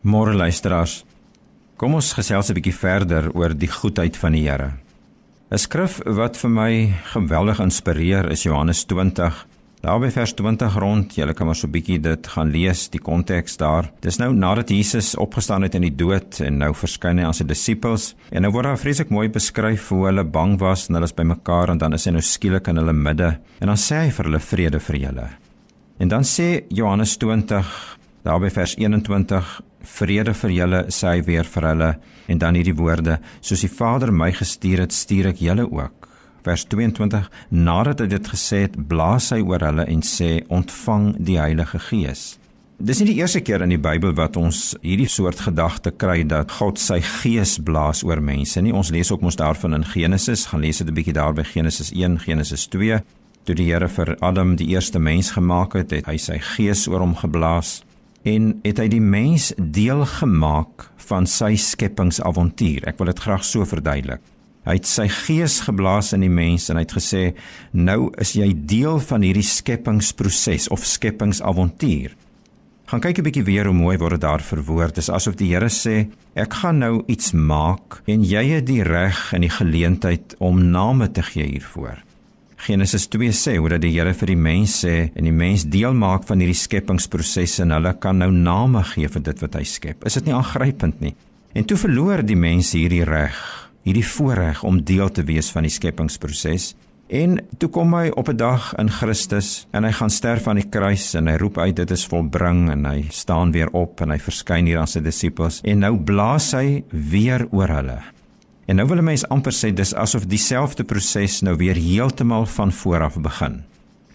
Môre luisteraars. Kom ons gesels 'n bietjie verder oor die goedheid van die Here. 'n Skrif wat vir my geweldig inspireer is Johannes 20. Daar by vers 20 rond, jy kan maar so 'n bietjie dit gaan lees, die konteks daar. Dis nou nadat Jesus opgestaan het in die dood en nou verskyn hy aan sy disippels en nou word daar vreeslik mooi beskryf hoe hulle bang was en hulle is bymekaar en dan is hy nou skielik in hulle midde en dan sê hy vir hulle vrede vir julle. En dan sê Johannes 20 Daar by vers 21 vrede vir julle sê hy weer vir hulle en dan hierdie woorde soos die Vader my gestuur het stuur ek julle ook. Vers 22 nadat hy dit gesê het blaas hy oor hulle en sê ontvang die Heilige Gees. Dis nie die eerste keer in die Bybel wat ons hierdie soort gedagte kry dat God sy gees blaas oor mense nie. Ons lees ook mos daarvan in Genesis, gaan lees dit 'n bietjie daar by Genesis 1, Genesis 2. Toe die Here vir Adam die eerste mens gemaak het, het hy sy gees oor hom geblaas en het hy die mens deel gemaak van sy skepingsavontuur. Ek wil dit graag so verduidelik. Hy het sy gees geblaas in die mens en hy het gesê nou is jy deel van hierdie skepingsproses of skepingsavontuur. Gaan kyk 'n bietjie weer hoe mooi word dit daar verwoord. Dit is asof die Here sê ek gaan nou iets maak en jy het die reg en die geleentheid om name te gee hiervoor. Genesis 2 sê hoe dat die Here vir die mens sê en die mens deel maak van hierdie skepingsproses en hulle kan nou name gee vir dit wat hy skep. Is dit nie aangrypend nie? En toe verloor die mens hierdie reg, hierdie voorreg om deel te wees van die skepingsproses. En toe kom hy op 'n dag in Christus en hy gaan sterf aan die kruis en hy roep uit dit is volbring en hy staan weer op en hy verskyn hier aan sy disippels en nou blaas hy weer oor hulle. En nou wil 'n mens amper sê dis asof dieselfde proses nou weer heeltemal van voor af begin.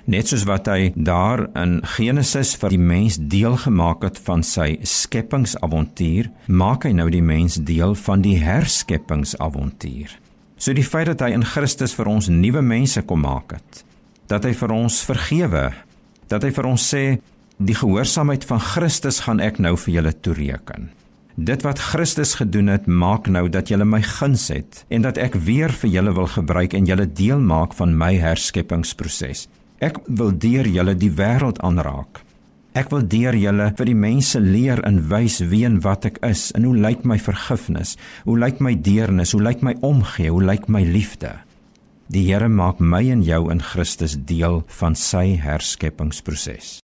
Net soos wat hy daar in Genesis vir die mens deel gemaak het van sy skepingsavontuur, maak hy nou die mens deel van die herskeppingsavontuur. So die feit dat hy in Christus vir ons nuwe mense kom maak het, dat hy vir ons vergewe, dat hy vir ons sê die gehoorsaamheid van Christus gaan ek nou vir julle toereken. Dit wat Christus gedoen het, maak nou dat julle my guns het en dat ek weer vir julle wil gebruik en julle deel maak van my herskeppingsproses. Ek wil deur julle die wêreld aanraak. Ek wil deur julle vir die mense leer en wys wie en wat ek is en hoe lyk my vergifnis? Hoe lyk my deernis? Hoe lyk my omgee? Hoe lyk my liefde? Die Here maak my en jou in Christus deel van sy herskeppingsproses.